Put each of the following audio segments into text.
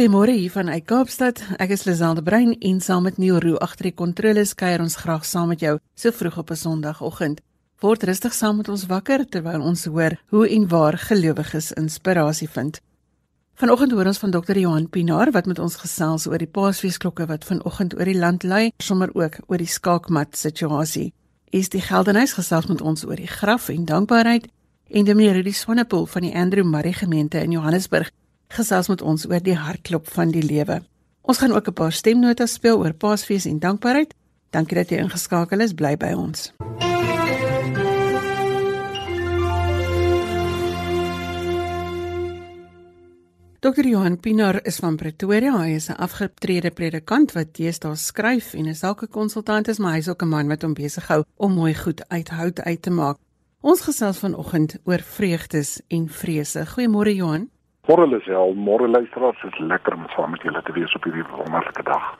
Goeiemôre hier van uit Kaapstad. Ek is Liselde Brein en saam met Neil Roo agter die kontroles kuier ons graag saam met jou so vroeg op 'n Sondagoggend. Word rustig saam met ons wakker terwyl ons hoor hoe en waar gelowiges inspirasie vind. Vanoggend hoor ons van Dr. Johan Pinaar wat met ons gesels oor die Paasfeesklokke wat vanoggend oor die land lui, sommer ook oor die skaakmat situasie. Is die Geldenhuis gesels met ons oor die graf en dankbaarheid en die meneer Rudi Swanepoel van die Andrew Murray gemeente in Johannesburg gesels met ons oor die hartklop van die lewe. Ons gaan ook 'n paar stemnotas speel oor Paasfees en dankbaarheid. Dankie dat jy ingeskakel is. Bly by ons. Dr. Johan Pinaar is van Pretoria. Hy is 'n afgetrede predikant wat teesdae skryf en 'n sakekonsultant is, maar hy's ook 'n man wat hom besig hou om mooi goed uit hout uit te maak. Ons gesels vanoggend oor vreugdes en vrese. Goeiemôre Johan. Môre Lisel, môre luisteraars, dit is lekker om saam met julle te wees op hierdie wonderlike dag.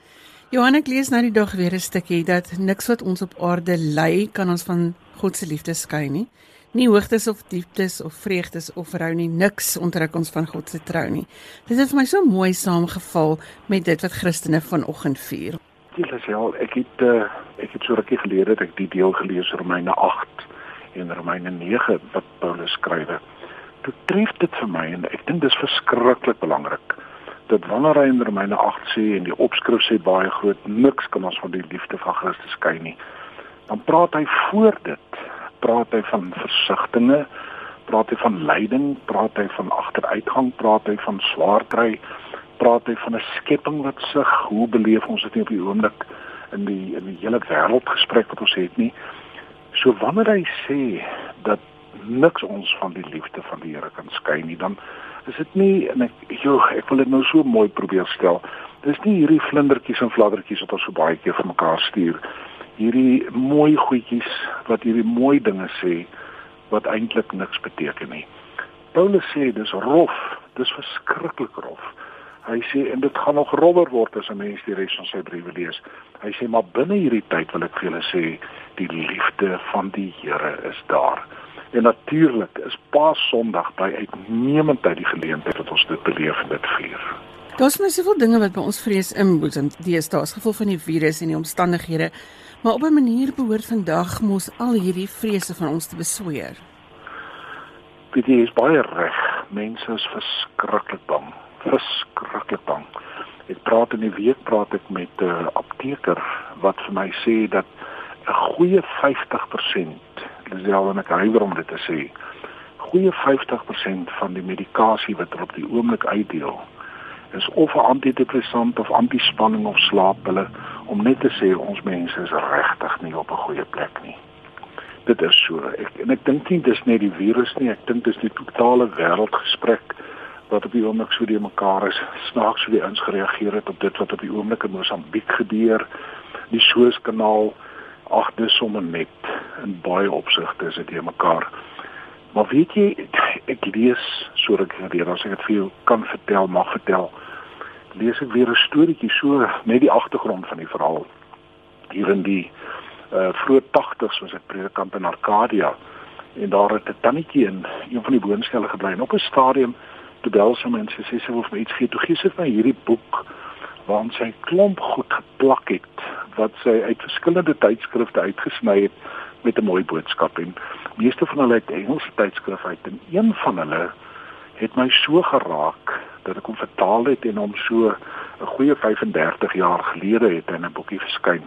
Johan, ek lees nou die dag weer 'n stukkie dat niks wat ons op aarde lei kan ons van God se liefde skei nie. Nie hoogtes of dieptes of vreugdes of rou nie, niks ontrek ons van God se trou nie. Dit het vir my so mooi saamgeval met dit wat Christene vanoggend vier. Lisel, ek het uh, ek het so rukkie gelede dat ek die deel gelees Romeine 8 en Romeine 9 wat Paulus skryf het toe tref dit vir my en ek dink dis verskriklik belangrik dat wanneer hy in Romeine 8 sê en die opskrif sê baie groot niks kan ons van die liefde van Christus skei nie dan praat hy voor dit. Praat hy van versigtings praat hy van lyding praat hy van agteruitgang praat hy van swaar kry praat hy van 'n skepping wat sug hoe beleef ons dit op die oomblik in die in die hele wêreldgesprek wat ons het nie? So wanneer hy sê dat niks ons van die liefde van die Here kan skei nie. Dan is dit nie en ek jo ek wil dit nou so mooi probeer stel. Dis nie hierdie vlindertjies en fladdertjies wat ons so baie keer vir mekaar stuur. Hierdie mooi goedjies wat hierdie mooi dinge sê wat eintlik niks beteken nie. Paulus sê dis rof. Dis verskriklik rof. Hy sê en dit gaan nog robber word as 'n mens die res van sy briewe lees. Hy sê maar binne hierdie tyd wil ek vir julle sê die liefde van die Here is daar En natuurlik is Paas Sondag by uitnemendheid die geleentheid wat ons dit beleef en dit vier. Daar's nou soveel dinge wat by ons vrees inboesem. Deesdae is gevolg van die virus en die omstandighede, maar op 'n manier behoort vandag mos al hierdie vrese van ons te besweer. Dit is baie reg. Mense is verskriklik bang. Verskriklik bang. Ek praat in die week praat ek met 'n uh, apteker wat vir my sê dat 'n goeie 50% Lisel en ek huiwer om dit te sê. Goeie 50% van die medikasie wat er op die oomblik uitdeel is of 'n antidepressant of antispanning of slaappille om net te sê ons mense is regtig nie op 'n goeie plek nie. Dit is so. Ek en ek dink nie dis net die virus nie, ek dink dis die totale wêreldgesprek wat op die oomblik so die mekaar is. Snaaks hoe die ons gereageer het op dit wat op die oomblik in Mosambiek gebeur. Die Suezkanaal ag dis sommer net in baie opsigte is dit mekaar. Maar weet jy ek lees sodat ek weer as ek dit vir jou kan vertel, mag vertel. Lees ek weer 'n storieetjie so net die agtergrond van die verhaal. Hier in die uh vroeë 80's was ek predikant in Arcadia en daar het 'n tannetjie in een van die woonstelle gebly en op 'n stadium toe bel sy mense sê sy wil vir my iets gee. Toe gee sy vir my hierdie boek waarin sy klomp goed geplak het wat sy uit verskillende tydskrifte uitgesny het met 'n mooi boodskap en meeste van hulle het Engelse tydskrifte uit en een van hulle het my so geraak dat ek hom vertaal het en hom so 'n goeie 35 jaar gelede het in 'n boekie verskyn.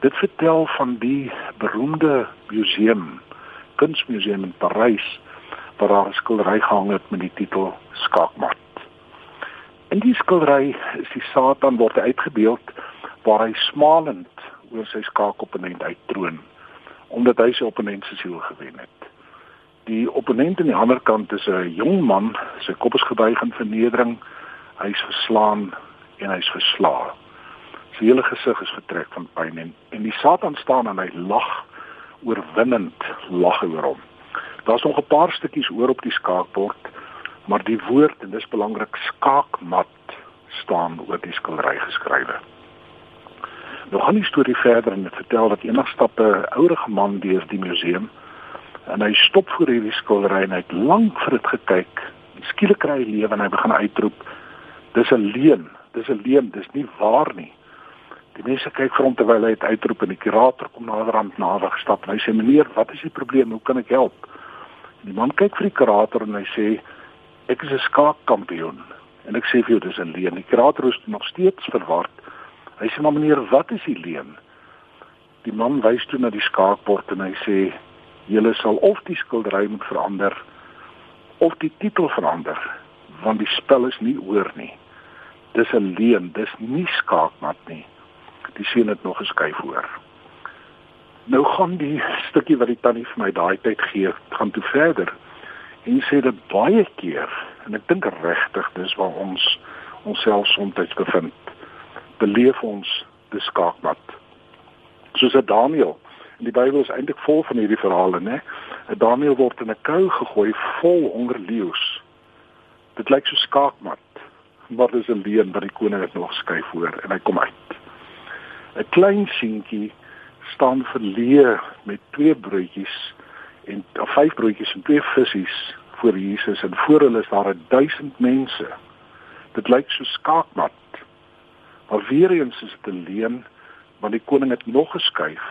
Dit vertel van die beroemde museum, kunsmuseum in Parys waar daar 'n skildery gehang het met die titel Skaakmat. In die skildery is die Satan word uitgebeeld waar hy smalend oor sy skaakopponent uittroon omdat hy sy opponent se siel gewen het. Die opponent aan die ander kant is 'n jong man, sy kop is gebuig in vernedering, hy's verslaan en hy's verslae. Sy hele gesig is vertrek van pyn en en die Satan staan en hy lag oorwinnend lag oor hom. Daar's nog 'n paar stukkies oor op die skaakbord maar die woord en dis belangrik skaakmat staan oor die skildery geskrywe. Nou gaan die storie verder en dit vertel dat eendag stap 'n ouerige man deur die museum en hy stop voor hierdie skildery en hy het lank vir dit gekyk. Skielik kry hy lewe en hy begin uitroep: Dis 'n leuen. Dis 'n leuen. Dis nie waar nie. Die mense kyk vir hom terwyl hy dit uitroep en die kurator kom naderhand nader gestap en hy sê meneer, wat is die probleem? Hoe kan ek help? Die man kyk vir die kurator en hy sê ek is 'n skaakkampioen en ek sê vir jou dis 'n leuen. Die kurator is nog steeds verward. Hy sê maar meneer, wat is die leuen? Die man wys toe na die skaakbord en hy sê julle sal of die skildery moet verander of die titel verander want die spel is nie oor nie. Dis 'n leuen, dis nie skaakmat nie. Die sien dit nog geskryf hoor. Nou gaan die stukkie wat die tannie vir my daai tyd gee, gaan toe verder. En sê dit baie keer en ek dink regtig dis waar ons onsself soms bevind. Beleef ons die skaakmat. Soos 'n Daniël in die Bybel is eintlik vol van hierdie verhale, né? Daniël word in 'n kou gegooi vol hongerleeu's. Dit lyk so skaakmat, maar dis 'n leuen wat die koning het nog skryf voor en hy kom uit. 'n Klein seentjie staan verleë met twee broodjies en of vyf broodjies en twee visse voor Jesus en voor hulle is daar 1000 mense. Dit lyk so skaakmat. Maar weer eens is dit 'n leuen want die koning het nog geskuif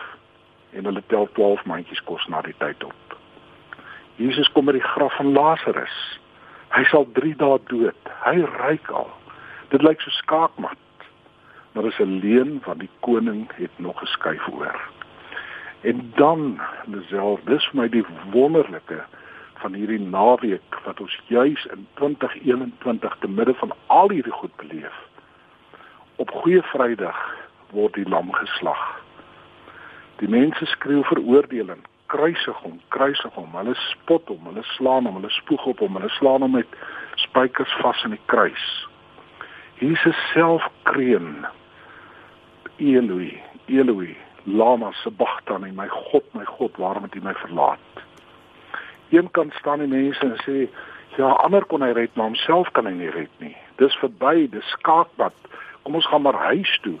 en hulle tel 12 mandjies kos na die tyd op. Jesus kom by die graf van Lazarus. Hy sal 3 dae dood. Hy ryk al. Dit lyk so skaakmat. Maar dis 'n leuen van die koning het nog geskuif oor. En dan, Lisel, dis vir my die wonderlike van hierdie naweek wat ons juis in 2021 te midde van al hierdie goed beleef. Op Goeie Vrydag word die lam geslag. Die mense skreeu veroordeling, kruisig hom, kruisig hom. Hulle spot hom, hulle slaan hom, hulle spoeg op hom, hulle slaan hom met spykers vas in die kruis. Jesus self kreun: Eloi, Eloi, lama sabachthani, my God, my God, waarom het U my verlaat? een kant staan die mense en sê ja, ander kon hy red, maar homself kan hy nie red nie. Dis verby, dis skaakpad. Kom ons gaan maar huis toe.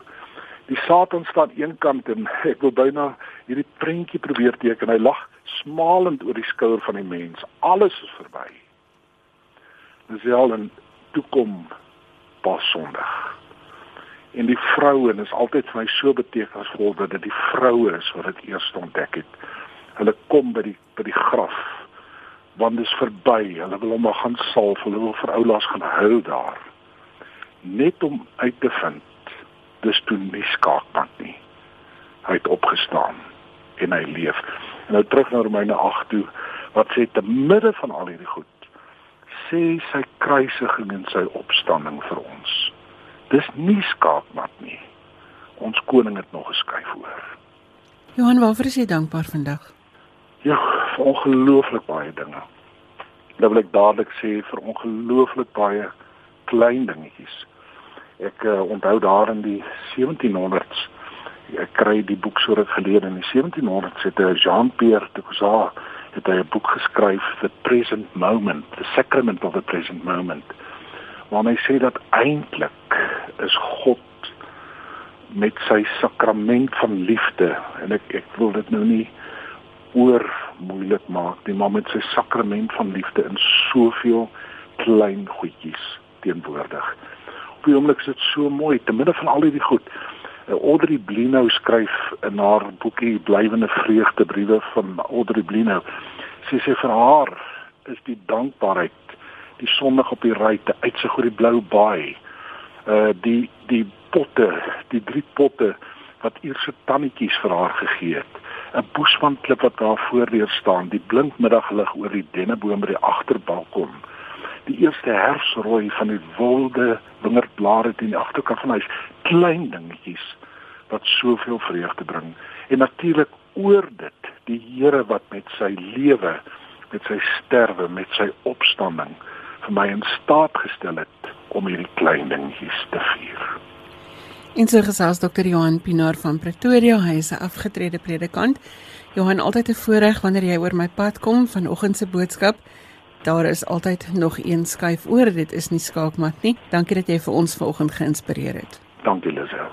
Die Satan staan een kant en ek wil byna hierdie prentjie probeer teken. Hy lag smalend oor die skouer van die mens. Alles is verby. Dis al 'n toekom pas Sondag. En die vroue, is altyd vir my so betekenisvol dat dit die vroue is wat dit eers ontdek het. Hulle kom by die by die graf want dit is verby. Hulle wil hom gaan salf, hulle wil vir oulaas gaan huil daar. Net om uit te vind dis toe nie skaakmat nie. Hy het opgestaan en hy leef. En nou terug na Romeine 8 toe wat sê te midde van al hierdie goed sê sy kruisiging en sy opstanding vir ons. Dis nie skaakmat nie. Ons koning het nog geskryf hoor. Johan, waarvoor is jy dankbaar vandag? Ja, vir ongelooflik baie dinge. Dan wil ek dadelik sê vir ongelooflik baie klein dingetjies. Ek uh, onthou daar in die 1700s ek kry die boek so ruk gelede in die 1700s het uh, Jean-Pierre de Coursat het hy 'n boek geskryf The Present Moment, The Sacrament of the Present Moment. Waar hy sê dat eintlik is God met sy sakrament van liefde en ek ek wil dit nou nie oor moeilik maak nie, maar met sy sakrament van liefde in soveel klein goedjies teenwoordig. Op die oomblik is dit so mooi te midde van al hierdie goed. Uh, Audrey Blino skryf in haar boekie Blywende Vreugde briewe van Audrey Blino. Sy sê vir haar is die dankbaarheid die sonnig op die ruite uitsig oor die blou baai. Uh die die potte, die drie potte wat eerse tannetjies vir haar gegee het 'n boesmanklip wat daar voordeur staan, die blink middaglig oor die denneboom by die agterbalkon. Die eerste herfsrooi van die wilde wingerdblare teen die agterkant van huis, klein dingetjies wat soveel vreugde bring. En natuurlik oor dit, die Here wat met sy lewe, met sy sterwe, met sy opstanding vir my in staat gestel het om hierdie klein dingetjies te vier. En so gesels Dr. Johan Pinaar van Pretoria, hy is 'n afgetrede predikant. Johan, altyd 'n voorreg wanneer jy oor my pad kom vanoggend se boodskap. Daar is altyd nog een skuif oor, dit is nie skaakmat nie. Dankie dat jy vir ons vanoggend geïnspireer het. Dankie Lisel.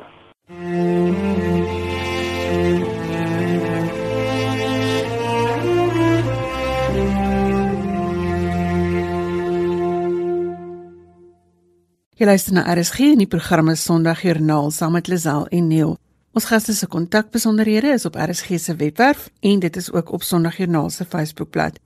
Jy luister na RSG in die programme Sondagjoernaal saam met Lisel en Neil. Ons gaste se kontakbesonderhede is op RSG se webwerf en dit is ook op Sondagjoernaal se Facebookblad.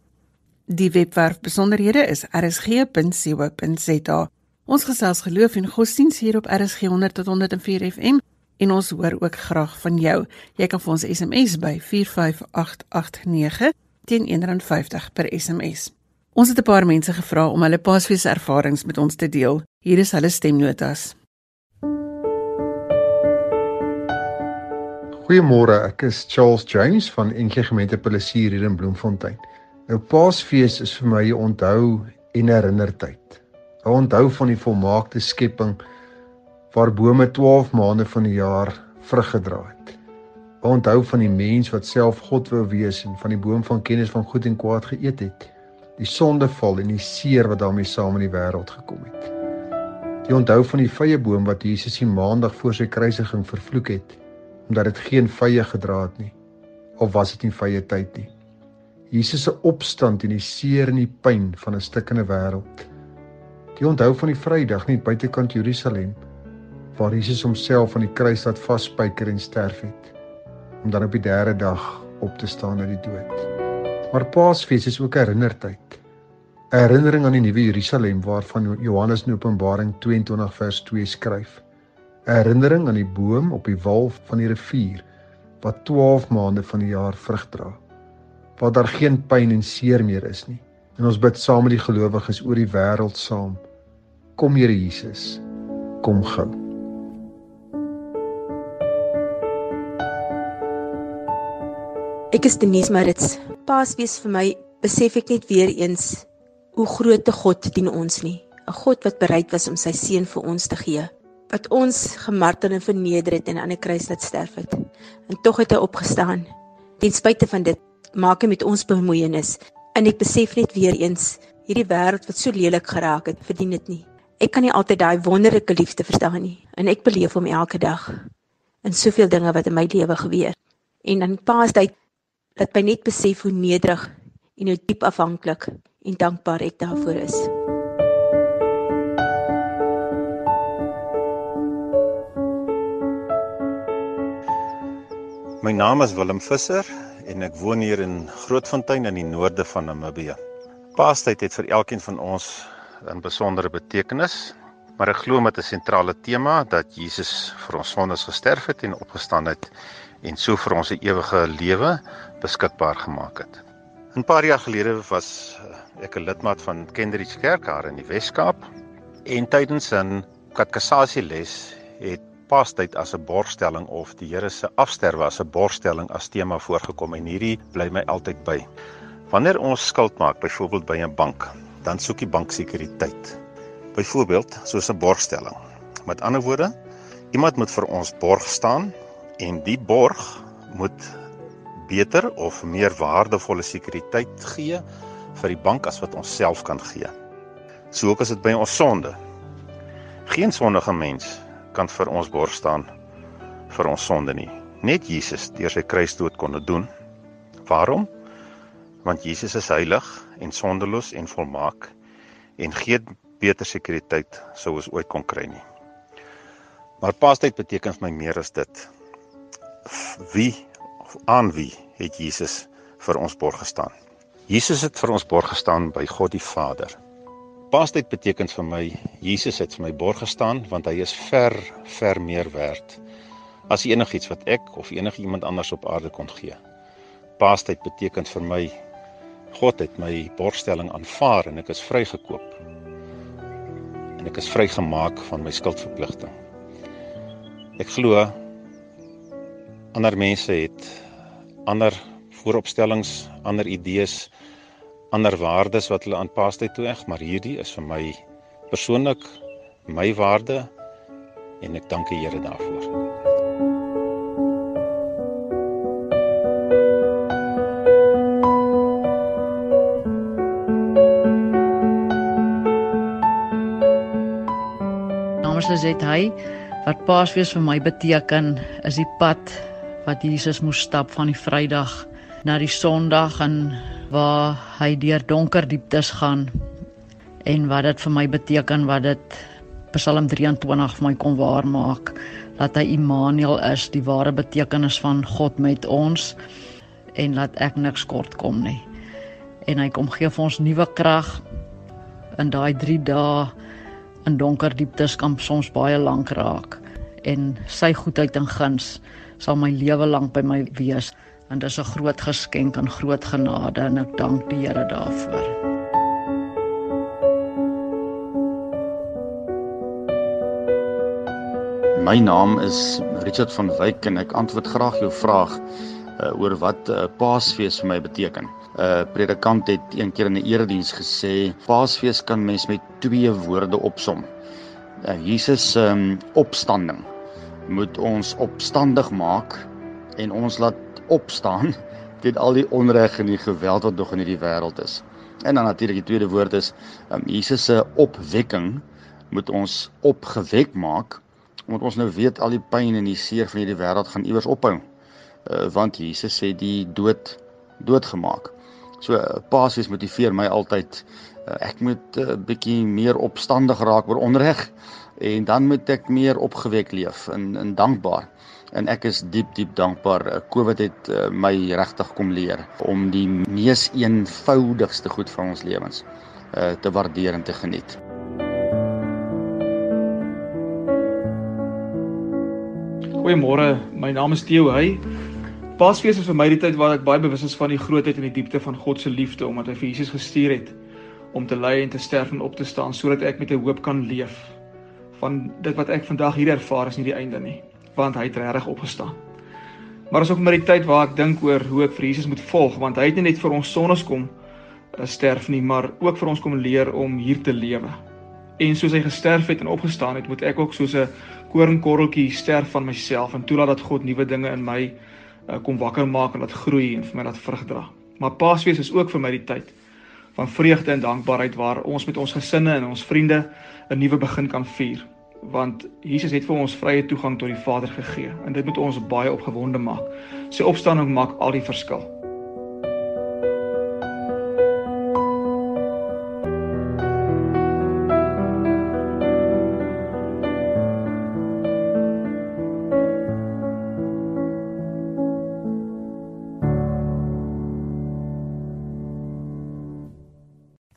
Die webwerf besonderhede is rsg.co.za. Ons gesels geloof en godsdiens hier op RSG 100 tot 104 FM en ons hoor ook graag van jou. Jy kan vir ons SMS by 45889 teen R1.50 per SMS. Ons het 'n paar mense gevra om hulle Paasfees ervarings met ons te deel. Hier is hulle stemnotas. Goeiemôre, ek is Charles James van NG Gemeente Plesier hier in Bloemfontein. Nou Paasfees is vir my 'n onthou en herinnertyd. 'n Onthou van die volmaakte skepping waar bome 12 maande van die jaar vrug gedra het. 'n Onthou van die mens wat self God wou wees en van die boom van kennis van goed en kwaad geëet het die sondeval en die seer wat daarmee saam in die wêreld gekom het. Die onthou van die vrye boom wat Jesus die maandag voor sy kruisiging vervloek het omdat dit geen vrye gedra het nie of was dit nie vrye tyd nie. Jesus se opstand en die seer en die pyn van 'n stikkende wêreld. Die onthou van die Vrydag net buitekant Jerusalem waar Jesus homself aan die kruis laat vasspyker en sterf het om dan op die derde dag op te staan uit die dood. Maar Paasfees is ook herinnertyd. 'n Herinnering aan die nuwe Jerusalem waarvan Johannes in Openbaring 22 vers 2 skryf. 'n Herinnering aan die boom op die wal van die rivier wat 12 maande van die jaar vrug dra. Waar daar geen pyn en seer meer is nie. En ons bid saam met die gelowiges oor die wêreld saam. Kom Here Jesus. Kom gou. Ek is Denise Marits Paasfees vir my besef ek net weer eens hoe groot 'n God dien ons nie. 'n God wat bereid was om sy seun vir ons te gee. Wat ons gemartel en verneder het en aan 'n kruis laat sterf het. En tog het hy opgestaan. Ten spyte van dit maak met ons bemoeienis. En ek besef net weer eens hierdie wêreld wat so lelik geraak het, verdien dit nie. Ek kan nie altyd daai wonderlike liefde verstaan nie. En ek beleef hom elke dag in soveel dinge wat in my lewe gebeur. En dan Paastyd dat my net besef hoe nederig en hoe diep afhanklik en dankbaar ek daarvoor is. My naam is Willem Visser en ek woon hier in Grootfontein in die noorde van Namibië. Paastyd het vir elkeen van ons 'n besondere betekenis, maar ek glo met 'n sentrale tema dat Jesus vir ons sondes gesterf het en opgestaan het en so vir ons 'n ewige lewe beskikbaar gemaak het. 'n Paar jaar gelede was ek 'n lidmaat van Kendrick Kerk daar in die Wes-Kaap en tydens 'n katekesasieles het Paastyd as 'n borgstelling of die Here se afsterwe as 'n borgstelling as tema voorgekom en hierdie bly my altyd by. Wanneer ons skuld maak, byvoorbeeld by 'n bank, dan soek die bank sekuriteit. Byvoorbeeld soos 'n borgstelling. Met ander woorde, iemand moet vir ons borg staan en die borg moet beter of meer waardevolle sekuriteit gee vir die bank as wat ons self kan gee. So ook as dit by ons sonde. Geen sondige mens kan vir ons borg staan vir ons sonde nie. Net Jesus deur sy kruisdood kon dit doen. Waarom? Want Jesus is heilig en sondeloos en volmaak en gee beter sekuriteit sou ons ooit kon kry nie. Maar paastyd beteken vir my meer as dit wie of aan wie het Jesus vir ons borg gestaan? Jesus het vir ons borg gestaan by God die Vader. Paastyd beteken vir my Jesus het vir my borg gestaan want hy is ver ver meer werd as enigiets wat ek of enige iemand anders op aarde kon gee. Paastyd beteken vir my God het my borgstelling aanvaar en ek is vrygekoop. En ek is vrygemaak van my skuldverpligting. Ek glo ander mense het ander vooropstellings, ander idees, ander waardes wat hulle aan paastyd toeeg, maar hierdie is vir my persoonlik my waarde en ek dank die Here daarvoor. Namens dit hy wat Paasfees vir my beteken is die pad wat Jesus moes stap van die Vrydag na die Sondag en waar hy deur donker dieptes gaan en wat dit vir my beteken wat dit Psalm 23 vir my kon waarmaak dat hy Immanuel is, die ware betekenis van God met ons en laat ek niks kort kom nie. En hy kom gee vir ons nuwe krag in daai 3 dae in donker dieptes kan soms baie lank raak en sy goedheid en guns sal my lewe lank by my wees en dis 'n groot geskenk en groot genade en ek dank die Here daarvoor. My naam is Richard van Wyk en ek antwoord graag jou vraag uh, oor wat uh, Paasfees vir my beteken. 'n uh, Predikant het een keer in 'n erediens gesê Paasfees kan mens met twee woorde opsom. Uh, Jesus se um, opstanding moet ons opstandig maak en ons laat opstaan teen al die onreg en die geweld wat nog in hierdie wêreld is. En dan natuurlik die tweede woord is um, Jesus se opwekking moet ons opgewek maak omdat ons nou weet al die pyn en die seer van hierdie wêreld gaan iewers ophou. Uh, want Jesus het die dood doodgemaak. So Paasfees motiveer my altyd uh, ek moet 'n uh, bietjie meer opstandig raak oor onreg en dan moet ek meer opgewek leef en en dankbaar. En ek is diep diep dankbaar. Uh, COVID het uh, my regtig kom leer om die mees eenvoudigste goed van ons lewens uh, te waardeer en te geniet. Goeiemôre, my naam is Theo Hey. Paasfees is vir my die tyd waar ek baie bewus is van die grootheid en die diepte van God se liefde omdat hy vir Jesus gestuur het om te ly en te sterf en op te staan sodat ek met 'n hoop kan leef. Van dit wat ek vandag hier ervaar is nie die einde nie, want hy het regtig opgestaan. Maar is ook maar die tyd waar ek dink oor hoe ek vir Jesus moet volg want hy het nie net vir ons sondes kom eh, sterf nie, maar ook vir ons kom leer om hier te lewe. En soos hy gesterf het en opgestaan het, moet ek ook soos 'n koringkorreltjie sterf van myself en toelaat dat God nuwe dinge in my uh, kom wakker maak en laat groei en vir my laat vrug dra. Maar Paasfees is ook vir my die tyd van vreugde en dankbaarheid waar ons met ons gesinne en ons vriende 'n nuwe begin kan vier want Jesus het vir ons vrye toegang tot die Vader gegee en dit moet ons baie opgewonde maak. Sy opstanding maak al die verskil.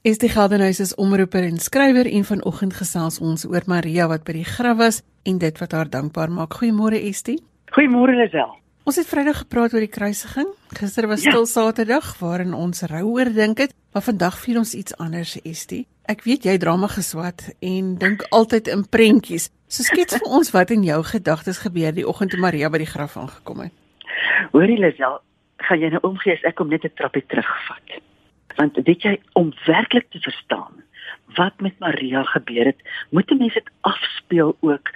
Is die Geldenhuis is omroeper en skrywer en vanoggend gesels ons oor Maria wat by die graf was en dit wat haar dankbaar maak. Goeiemôre Estie. Goeiemôre Lisel. Ons het Vrydag gepraat oor die kruisiging. Gister was ja. stil Saterdag waarin ons rou oordink het, maar vandag vier ons iets anders, Estie. Ek weet jy drama geswat en dink altyd in prentjies. So skets vir ons wat in jou gedagtes gebeur die oggend toe Maria by die graf aangekom het. Hoorie Lisel, gaan jy nou omgee as ek kom net 'n trappie terugvat? Want weet jy om werklik te verstaan wat met Maria gebeur het, moet 'n mens dit afspeel ook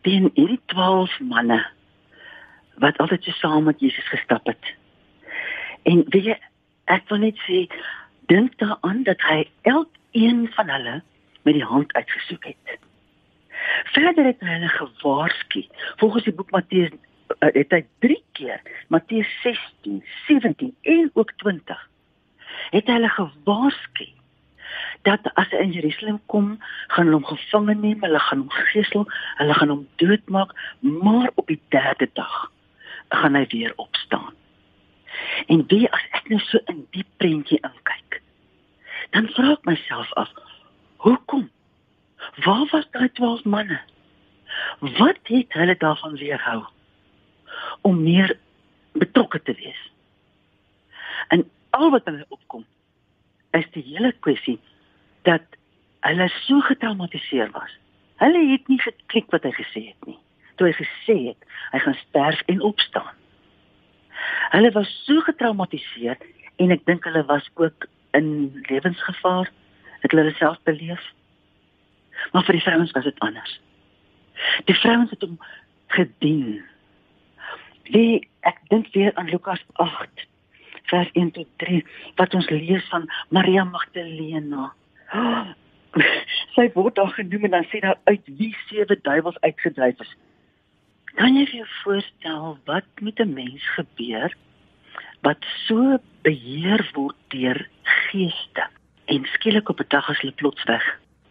teen hierdie 12 manne wat altyd so saam met Jesus gestap het. En weet jy, ek wil net sê dink daaraan dat hy elkeen van hulle met die hand uitgesoek het. Verder het hy hulle gewaarsku. Volgens die boek Matteus eh, het hy 3 keer Matteus 16, 17 en ook 20 het hulle gewaarsku dat as hy in Jerusalem kom, gaan hulle hom gevange neem, hulle gaan hom gesel, hulle gaan hom doodmaak, maar op die derde dag gaan hy weer opstaan. En wie as ek nou so in die prentjie inkyk, dan vra ek myself af, hoekom? Waar was daai 12 manne? Wat het hulle daarvan weerhou om meer betrokke te wees? En al wat hulle opkom is die hele kwessie dat hulle so getraumatiseer was. Hulle het nie geklik wat hy gesê het nie. Toe hy gesê het hy gaan sterf en opstaan. Hulle was so getraumatiseer en ek dink hulle was ook in lewensgevaar. Het hulle self beleef. Maar vir die vrouens was dit anders. Die vrouens het hom gedien. Wie ek dink weer aan Lukas 8 vers 1 tot 3 wat ons lees van Maria Magdalena. Sy word daar genoem en dan sê daar uit wie sewe duiwels uitgedryf is. Kan jy vir jou voorstel wat met 'n mens gebeur wat so beheer word deur geeste en skielik op 'n dag as hulle plots weg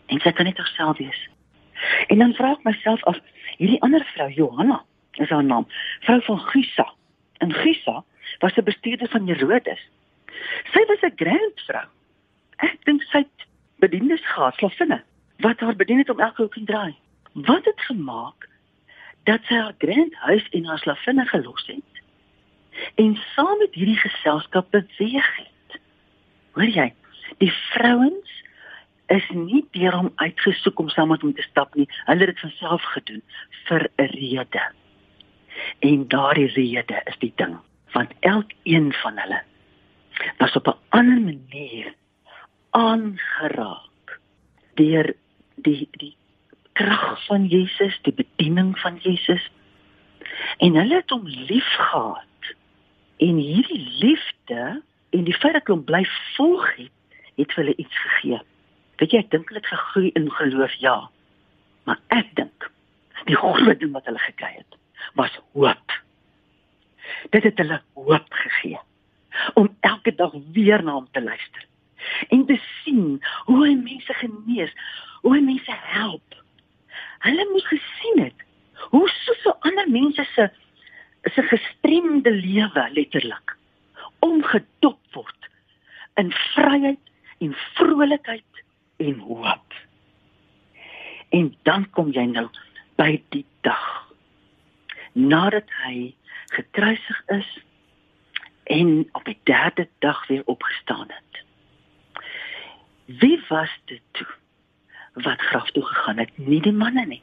en sy kan net haarself wees. En dan vra ek myself af, hierdie ander vrou Johanna, is haar naam, vrou van Gusa. En Gusa was 'n bestuurder van Herodes. Sy was 'n grand vrou. Ek dink sy het bedienis gehad, slavinne, wat haar bedien het om elke hoek en draai. Wat het gemaak dat sy haar grand huis en haar slavinne gelos het en saam met hierdie geselskap beweeg het? Hoor jy, die vrouens is nie deur hom uitgesoek om saam met hom te stap nie. Hulle het dit van self gedoen vir 'n rede. En daardie rede is die ding, want elkeen van hulle was op 'n ander manier aangeraak deur die die krag van Jesus, die bediening van Jesus. En hulle het hom liefgehad. En hierdie liefde en die feit dat hulle hom bly volg het, het hulle iets gegee. Weet jy, ek dink hulle het gegroei in geloof, ja. Maar ek dink die groot ding wat hulle gekry het, was hoop. Dit het hulle hoop gegee om elke dag weer na hom te luister en te sien hoe hy mense genees, hoe hy mense help. Hulle moes gesien het hoe soveel ander mense se se gestremde lewe letterlik omgedop word in vryheid en vrolikheid en hoop. En dan kom jy nou by die dag nadat hy gekruisig is en op die derde dag weer opgestaan het. Wie was dit toe wat graf toe gegaan het? Nie die manne nie.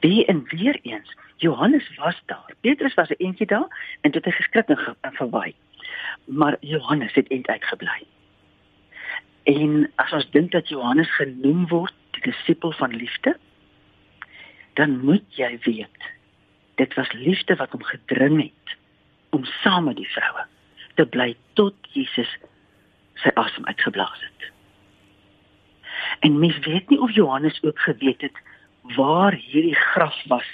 Wie en weer eens Johannes was daar. Petrus was 'n eentjie daar en dit het geskrik en verwaai. Maar Johannes het eintlik uitgebly. En as ons dink dat Johannes genoem word die disipel van liefde, dan moet jy weet dit was liefde wat hom gedring het om saam met die vroue te bly tot Jesus sy asem uitgeblaas het. En mens weet nie of Johannes ook geweet het waar hierdie graf was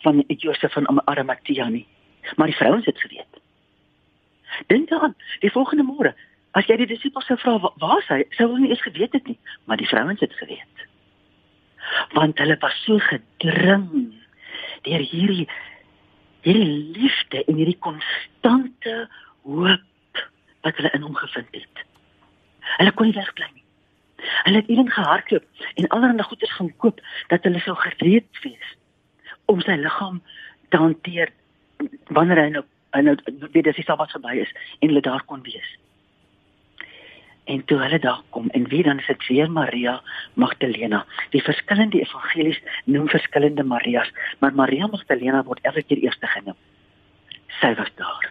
van Josef van Arimatea nie, maar die vrouens het geweet. Dink daaraan, die volgende môre, as jy die disippels sou vra waar hy, sou hulle nie eens geweet het nie, maar die vrouens het geweet. Want hulle was so gedring deur hierdie hierdie liefde en hierdie konstante hoop wat hulle in hom gevind het. Hulle kon nie wegbly nie. Hulle het eendag gehardloop en allerlei goeder gaan koop dat hulle sou gereed wees om sy liggaam te hanteer wanneer hy nou hy nou weet as hy sabbat verby is en hulle daar kon wees. En toe hulle daar kom en wie dan is dit weer Maria Magdalena. Die verskillende evangelies noem verskillende Marias, maar Maria Magdalena word elke keer eerste genoem. Sy was daar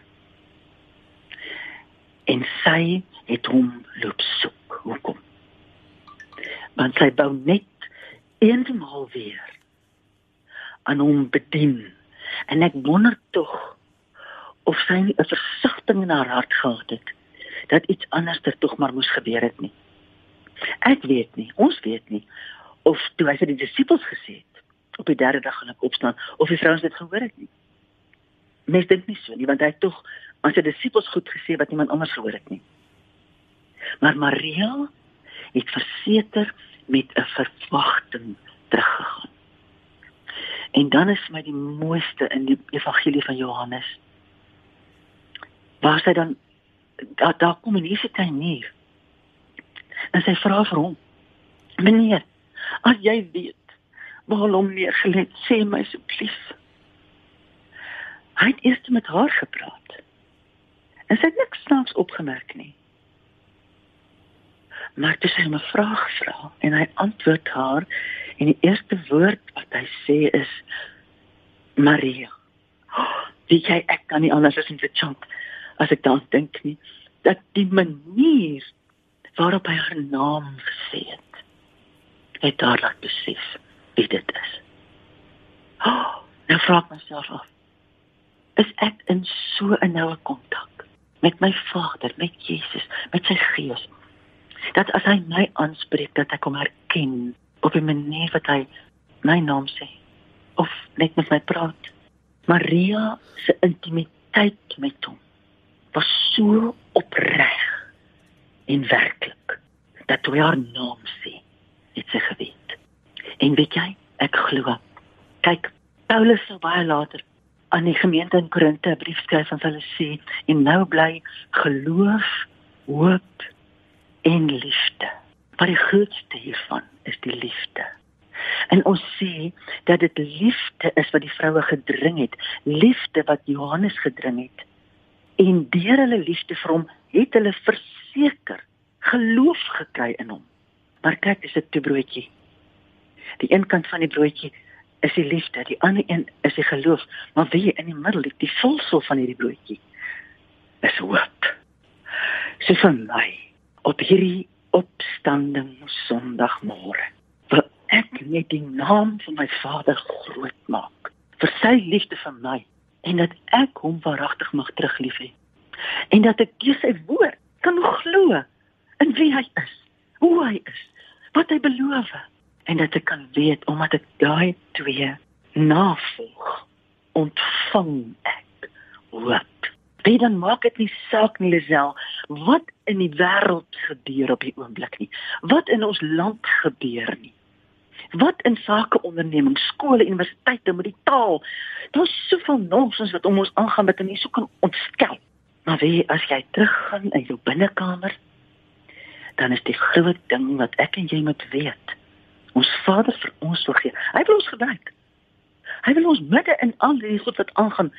en sy het hom loop soek. Hoekom? Want sy wou net eenmaal weer aan hom bedien. En ek wonder tog of sy 'n versigtiging in haar hart gehad het dat iets anders ter tog maar moes gebeur het nie. Ek weet nie, ons weet nie of toe hy vir die disippels gesê het op die derde dag gaan ek opstaan of die vrouens dit gehoor het nie. Mens dink nie so nie want hy het tog aan sy disippels goed gesê wat niemand anders gehoor het nie. Maar Maria het verseker met 'n verwagting teruggegaan. En dan is my die mooiste in die evangelie van Johannes. Waar sy dan daar daar kom in hierdie tuinier. En sy vra vir hom: "Meneer, as jy weet waar hom neergelê het, sê my asseblief." Hy het eers met haar gepraat. En sy het niks snaaks opgemerk nie. Maar toe sy 'n vraag vra en hy antwoord haar en die eerste woord wat hy sê is Maria. Oh, wie jy ek kan nie anders as om te chant as ek dan dink nie dat die manier waarop hy haar naam gesê het het haar laat besef wie dit is. Oh, nou vra ek myself af is ek in so 'n noue kontak met my Vader, met Jesus, met sy Gees. Dat as hy my aanspreek dat ek hom herken op 'n manier wat hy my naam sê of net met my praat. Maria se intimiteit met hom was so opreg en werklik dat toe haar naam sê, het sy geweet. En weet jy, Ek glo. Kyk, Paulus sou baie later aan die gemeente in Korinte 'n brief skryf en hulle sê en nou bly geloof, hoop en liefde. Maar die grootste hiervan is die liefde. En ons sê dat dit liefde is wat die vroue gedring het, liefde wat Johannes gedring het. En deur hulle liefde vir hom het hulle verseker geloof gekry in hom. Maar kyk, dis 'n twee broodjie. Die een kant van die broodjie is die liefde, die ander een is die geloof, maar wie in die middel lê, die vulsel van hierdie broodjie is hoop. So vir my op hierdie opstanding Sondagmôre wil ek net die naam van my Vader groot maak vir sy liefde vir my en dat ek hom waaragtig mag teruglief hê en dat ek deur sy woord kan glo in wie hy is, hoe hy is, wat hy beloof en dat ek kan weet omdat ek daai twee navolg ontvang ek hoop. Wie dan maak dit nie saak nie Lisel wat in die wêreld gebeur op die oomblik nie. Wat in ons land gebeur nie. Wat in sake ondernemings, skole, universiteite met die taal. Daar's soveel nonsens wat om ons aangaan wat mense so kan ontstel. Maar wie as jy teruggaan in jou binnekamer dan is die groot ding wat ek en jy moet weet. Ons Vader vir ons wil gee. Hy wil ons gebruik. Hy wil ons midde in al die goed wat aangaan,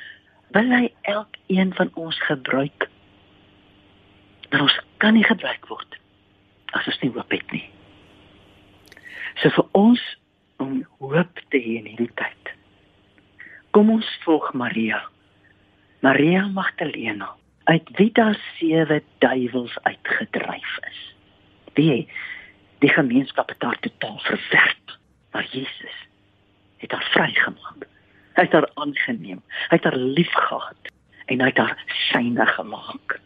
wil hy elkeen van ons gebruik. Maar ons kan nie gebruik word as ons nie hoop het nie. So vir ons om hoop te hê in hierdie tyd. Kom ons volg Maria. Maria Magdalena uit wie daar sewe duiwels uitgedryf is wie die gemeenskap het daar totaal verwerp. Maar Jesus het haar vrygemaak. Hy het haar aangeneem. Hy het haar liefgehad en hy het haar syne gemaak.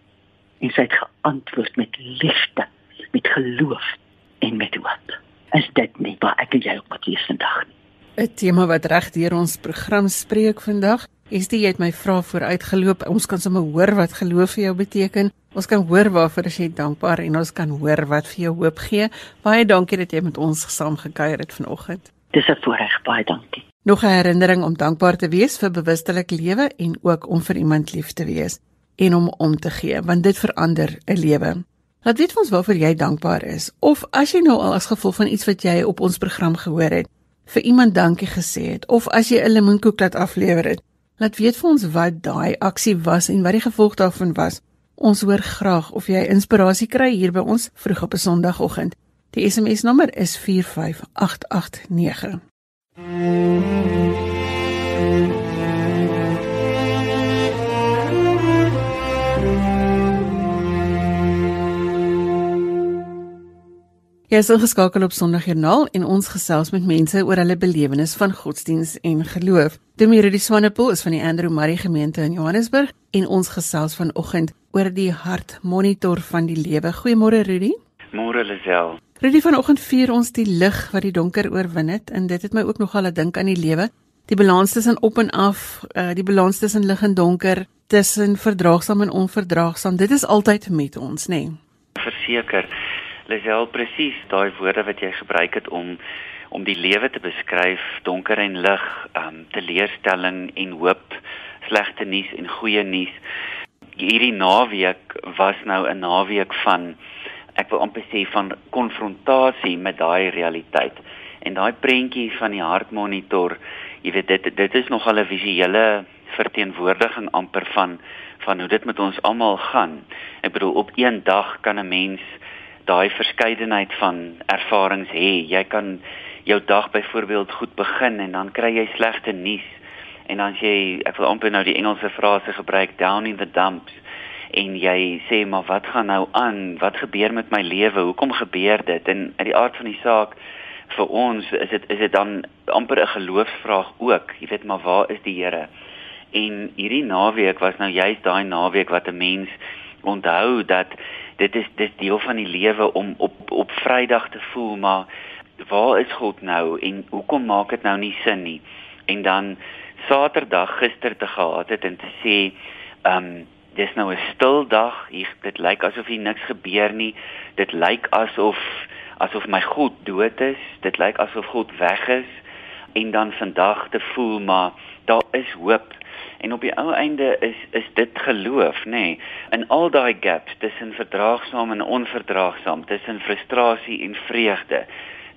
En sy het geantwoord met liefde, met geloof en met hoop. Is dit nie waar ek en jy op pad is vandag nie? 'n Tema wat reg deur ons program spreek vandag. Dit jy het my vrae vooruitgeloop. Ons kan sommer hoor wat geloof vir jou beteken. Ons kan hoor waarvoor jy dankbaar en ons kan hoor wat vir jou hoop gee. Baie dankie dat jy met ons saam gekuier het vanoggend. Dis 'n voorreg, baie dankie. Nog 'n herinnering om dankbaar te wees vir bewustelik lewe en ook om vir iemand lief te wees en om om te gee, want dit verander 'n lewe. Laat weet ons waarvoor jy dankbaar is of as jy nou al as gevolg van iets wat jy op ons program gehoor het, vir iemand dankie gesê het of as jy 'n lemoenkoek laat aflewer het, laat weet vir ons wat daai aksie was en wat die gevolg daarvan was. Ons hoor graag of jy inspirasie kry hier by ons vroeg op 'n Sondagoggend. Die SMS nommer is 45889. Jy is geskakel op Sondagjoernaal en ons gesels met mense oor hulle belewenis van godsdiens en geloof. Dominee Rudi Swanepoel is van die Andrew Murray gemeente in Johannesburg en ons gesels vanoggend oor die hartmonitor van die lewe. Goeiemôre Rudi. Môre Lisel. Rudi vanoggend vier ons die lig wat die donker oorwin het en dit het my ook nogal laat dink aan die lewe. Die balans tussen op en af, uh, die balans tussen lig en donker, tussen verdraagsaam en onverdraagsaam. Dit is altyd met ons, nê? Nee. Verseker. Lisel presies daai woorde wat jy gebruik het om om die lewe te beskryf, donker en lig, um teleurstelling en hoop, slegte nuus en goeie nuus. Hierdie naweek was nou 'n naweek van ek wil amper sê van konfrontasie met daai realiteit. En daai prentjie van die hartmonitor, jy weet dit dit is nogal 'n visuele verteenwoordiging amper van van hoe dit met ons almal gaan. Ek bedoel op een dag kan 'n mens daai verskeidenheid van ervarings hê. Jy kan jou dag byvoorbeeld goed begin en dan kry jy slegte nuus en dan jy ek wil amper nou die Engelse frase gebruik down in the dumps en jy sê maar wat gaan nou aan? Wat gebeur met my lewe? Hoekom gebeur dit? En uit die aard van die saak vir ons is dit is dit dan amper 'n geloofsvraag ook. Jy weet maar waar is die Here? En hierdie naweek was nou juist daai naweek wat 'n mens onthou dat dit is dis deel van die lewe om op op Vrydag te voel maar waar is God nou en hoekom maak dit nou nie sin nie? En dan Saterdag gister te gehad het en te sê ehm um, dis nou 'n stil dag hier dit lyk asof hier niks gebeur nie. Dit lyk asof asof my God dood is. Dit lyk asof God weg is. En dan vandag te voel maar daar is hoop en op die ou einde is is dit geloof nê. Nee, in al daai gaps tussen verdraagsaam en onverdraagsaam tussen frustrasie en vreugde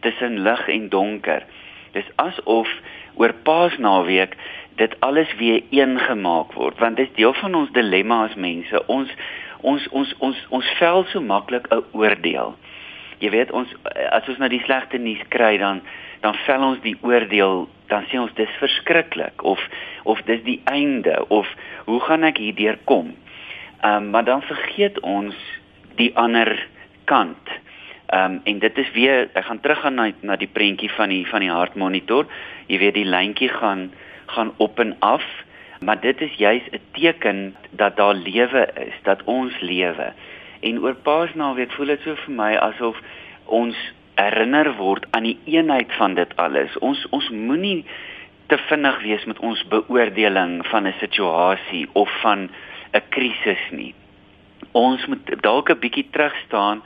tussen lig en donker. Dis asof oor paasnaweek dit alles weer een gemaak word want dit is deel van ons dilemma as mense. Ons ons ons ons ons vel so maklik 'n oordeel. Jy weet ons as ons na die slegte nuus kry dan dan vel ons die oordeel dan sê ons dis verskriklik of of dis die einde of hoe gaan ek hierdeur kom? Ehm um, maar dan vergeet ons die ander kant. Ehm um, en dit is weer ek gaan teruggaan na na die prentjie van die van die hartmonitor. Jy weet die lyntjie gaan gaan op en af maar dit is juis 'n teken dat daar lewe is dat ons lewe. En oor Paasnaweek voel dit so vir my asof ons herinner word aan die eenheid van dit alles. Ons ons moenie te vinnig wees met ons beoordeling van 'n situasie of van 'n krisis nie. Ons moet dalk 'n bietjie terug staan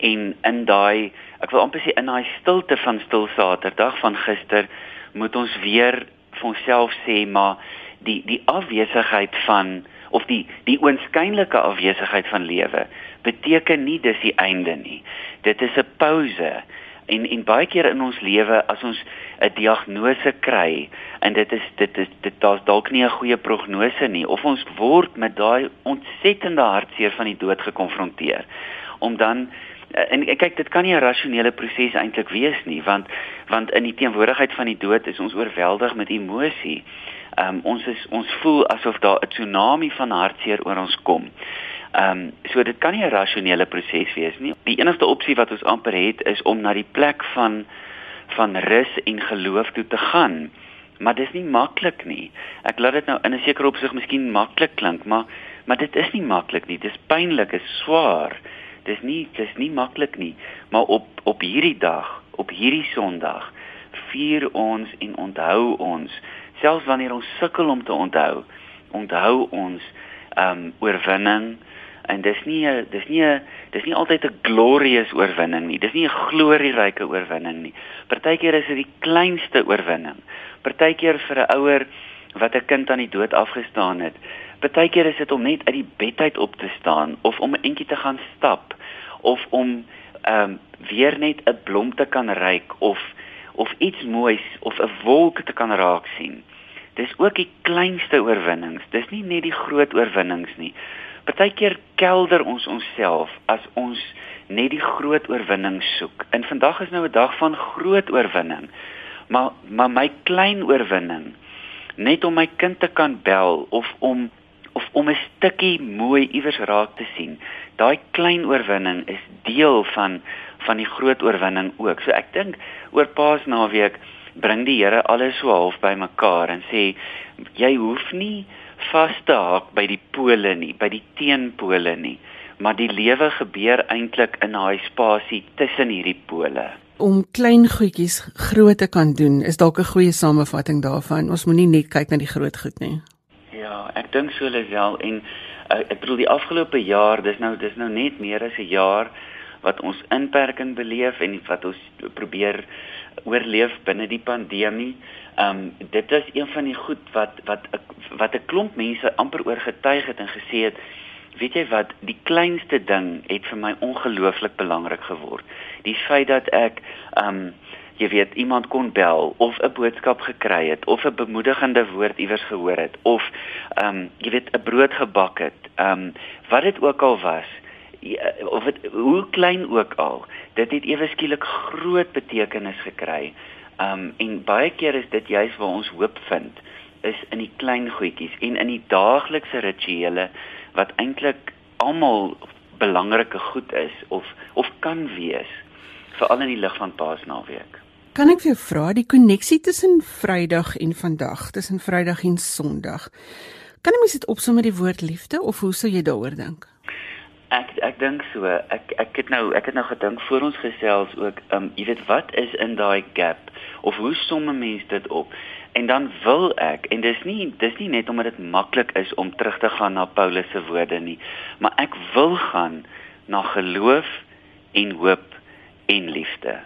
en in daai ek wil amper sê in daai stilte van stil Saterdag van gister moet ons weer vir onsself sê maar die die afwesigheid van of die die oënskynlike afwesigheid van lewe beteken nie dis die einde nie. Dit is 'n pause. En en baie keer in ons lewe as ons 'n diagnose kry en dit is dit is dit daar's dalk nie 'n goeie prognose nie of ons word met daai ontsettende hartseer van die dood gekonfronteer om dan en, en kyk dit kan nie 'n rasionele proses eintlik wees nie want want in die teenwoordigheid van die dood is ons oorweldig met emosie. Ehm um, ons is ons voel asof daar 'n tsunami van hartseer oor ons kom. Ehm um, so dit kan nie 'n rasionele proses wees nie. Die enigste opsie wat ons amper het is om na die plek van van rus en geloof toe te gaan. Maar dis nie maklik nie. Ek laat dit nou in 'n sekere opsig miskien maklik klink, maar maar dit is nie maklik nie. Dis pynlik, is swaar. Dis nie dis nie maklik nie, maar op op hierdie dag, op hierdie Sondag vier ons en onthou ons selfs wanneer ons sukkel om te onthou, onthou ons ehm um, oorwinning en dis nie dis nie dis nie altyd 'n glorious oorwinning nie. Dis nie 'n glorieryke oorwinning nie. Partykeer is dit die kleinste oorwinning. Partykeer vir 'n ouer wat 'n kind aan die dood afgestaan het. Partykeer is dit om net uit die bed uit op te staan of om 'n entjie te gaan stap of om ehm um, weer net 'n blom te kan ruik of of iets moois of 'n wolk te kan raak sien. Dis ook die kleinste oorwinnings. Dis nie net die groot oorwinnings nie. Partykeer kelder ons onsself as ons net die groot oorwinning soek. En vandag is nou 'n dag van groot oorwinning. Maar maar my klein oorwinning net om my kind te kan bel of om of om 'n stukkie mooi iewers raak te sien. Daai klein oorwinning is deel van van die groot oorwinning ook. So ek dink oor Paasnaweek bring die Here alles so half bymekaar en sê jy hoef nie vas te haak by die pole nie, by die teenpole nie, maar die lewe gebeur eintlik in daai spasie tussen hierdie pole. Om klein goedjies groot te kan doen, is dalk 'n goeie samevatting daarvan. Ons moenie net kyk na die groot goed nie. Ja, ek dink so Lisel en uh, ek bedoel die afgelope jaar, dis nou dis nou net meer as 'n jaar wat ons inperking beleef en wat ons probeer oorleef binne die pandemie. Ehm um, dit is een van die goed wat wat wat 'n klomp mense amper oorgetuig het en gesê het, weet jy wat, die kleinste ding het vir my ongelooflik belangrik geword. Die feit dat ek ehm um, jy weet iemand kon bel of 'n boodskap gekry het of 'n bemoedigende woord iewers gehoor het of ehm um, jy weet 'n brood gebak het. Ehm um, wat dit ook al was of het, hoe klein ook al, dit het ewe skielik groot betekenis gekry. Um en baie keer is dit juist waar ons hoop vind is in die klein goedjies en in die daaglikse rituele wat eintlik almal belangrike goed is of of kan wees veral in die lig van Paasnaweek. Kan ek vir jou vra die koneksie tussen Vrydag en vandag, tussen Vrydag en Sondag? Kan jy mens dit opsom met die woord liefde of hoe sou jy daaroor dink? Ek ek dink so. Ek ek het nou ek het nou gedink voor ons gesels ook, ehm um, jy weet wat is in daai gap of hoe somme mense dit op? En dan wil ek en dis nie dis nie net omdat dit maklik is om terug te gaan na Paulus se woorde nie, maar ek wil gaan na geloof en hoop en liefde.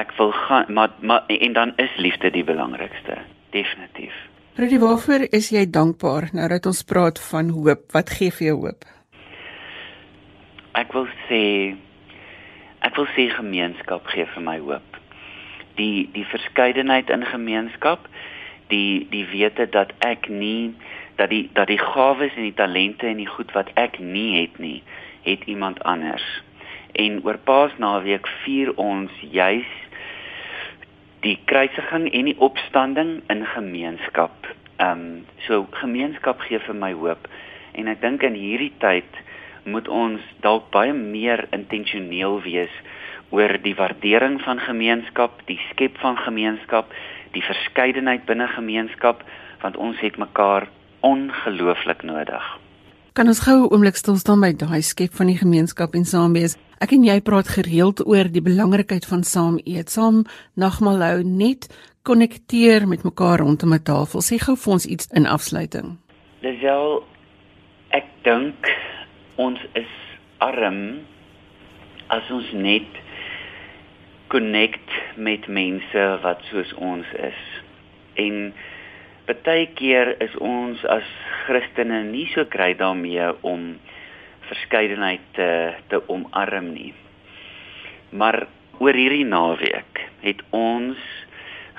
ek wil gaan maar maar en dan is liefde die belangrikste, definitief. Rudy, waarvoor is jy dankbaar nou dat ons praat van hoop? Wat gee vir jou hoop? Ek wil sê ek wil sê gemeenskap gee vir my hoop. Die die verskeidenheid in gemeenskap, die die wete dat ek nie dat die dat die gawes en die talente en die goed wat ek nie het nie, het iemand anders. En oor Paasnaweek vier ons juis die kruisiging en die opstanding in gemeenskap. Ehm um, so gemeenskap gee vir my hoop en ek dink in hierdie tyd moet ons dalk baie meer intentioneel wees oor die waardering van gemeenskap, die skep van gemeenskap, die verskeidenheid binne gemeenskap want ons het mekaar ongelooflik nodig. Kan ons gou 'n oomblik stil staan by daai skep van die gemeenskap en saam wees? Ek en jy praat gereeld oor die belangrikheid van saam eet, saam nagmaal hou, net konnekteer met mekaar rondom 'n tafel. Sê gou vir ons iets in afsluiting. Lisel, ek dink ons is arm as ons net connect met mense wat soos ons is. En baie keer is ons as Christene nie so kry daarmee om verskeidenheid te te omarm nie. Maar oor hierdie naweek het ons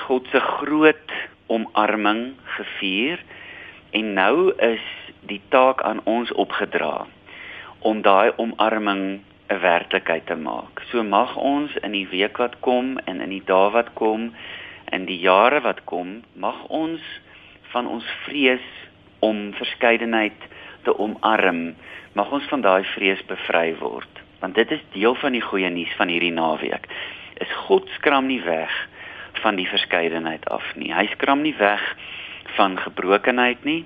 God se groot omarming gevier en nou is die taak aan ons opgedra om daai omarming 'n werklikheid te maak. So mag ons in die week wat kom en in die dae wat kom en die jare wat kom, mag ons van ons vrees om verskeidenheid te omarm, mag ons van daai vrees bevry word. Want dit is deel van die goeie nuus van hierdie naweek. Is God skram nie weg van die verskeidenheid af nie. Hy skram nie weg van gebrokenheid nie.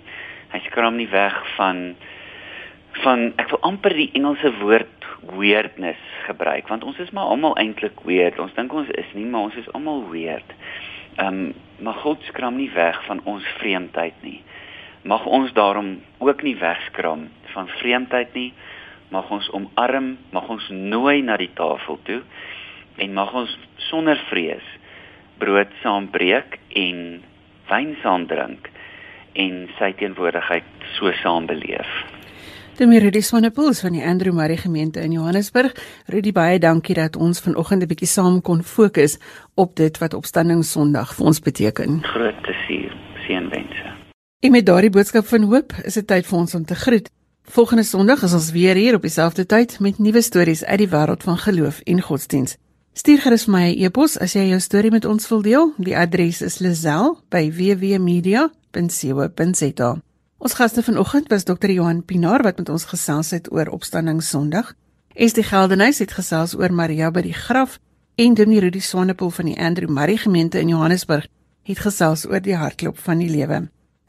Hy skram nie weg van van ek wil amper die Engelse woord weirdness gebruik want ons is maar almal eintlik weird. Ons dink ons is nie, maar ons is almal weird. Ehm um, maar God skram nie weg van ons vreemdheid nie. Mag ons daarom ook nie wegskram van vreemdheid nie. Mag ons omarm, mag ons nooi na die tafel toe en mag ons sonder vrees brood saam breek en wyn saam drink en sy teenwoordigheid so saam beleef. Dit is Rudy Swanepoel van die Andrew Murray gemeente in Johannesburg. Rudy, baie dankie dat ons vanoggend 'n bietjie saam kon fokus op dit wat Opstanding Sondag vir ons beteken. Groot plesier, seënwense. En met daardie boodskap van hoop, is dit tyd vir ons om te groet. Volgende Sondag is ons weer hier op dieselfde tyd met nuwe stories uit die wêreld van geloof en godsdiens. Stuur gerus my 'n e-pos as jy jou storie met ons wil deel. Die adres is lazel@wwmedia.co.za. Ons gaste vanoggend was Dr. Johan Pinaar wat met ons gesels het oor Opstanding Sondag. Estie Geldenhuys het gesels oor Maria by die graf en Dominee Rudi Swanepoel van die Andrew Murray gemeente in Johannesburg het gesels oor die hartklop van die lewe.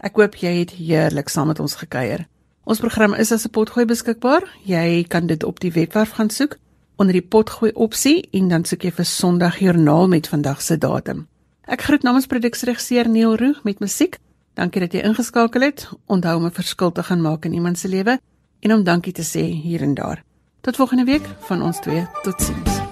Ek hoop jy het heerlik saam met ons gekuier. Ons program is as 'n potgooi beskikbaar. Jy kan dit op die webwerf gaan soek onder die potgooi opsie en dan soek jy vir Sondag Joernaal met vandag se datum. Ek groet namens produksieregisseur Neil Roo met musiek. Dankie dat jy ingeskakel het. Onthou om 'n verskil te gaan maak in iemand se lewe en om dankie te sê hier en daar. Tot volgende week van ons twee. Totsiens.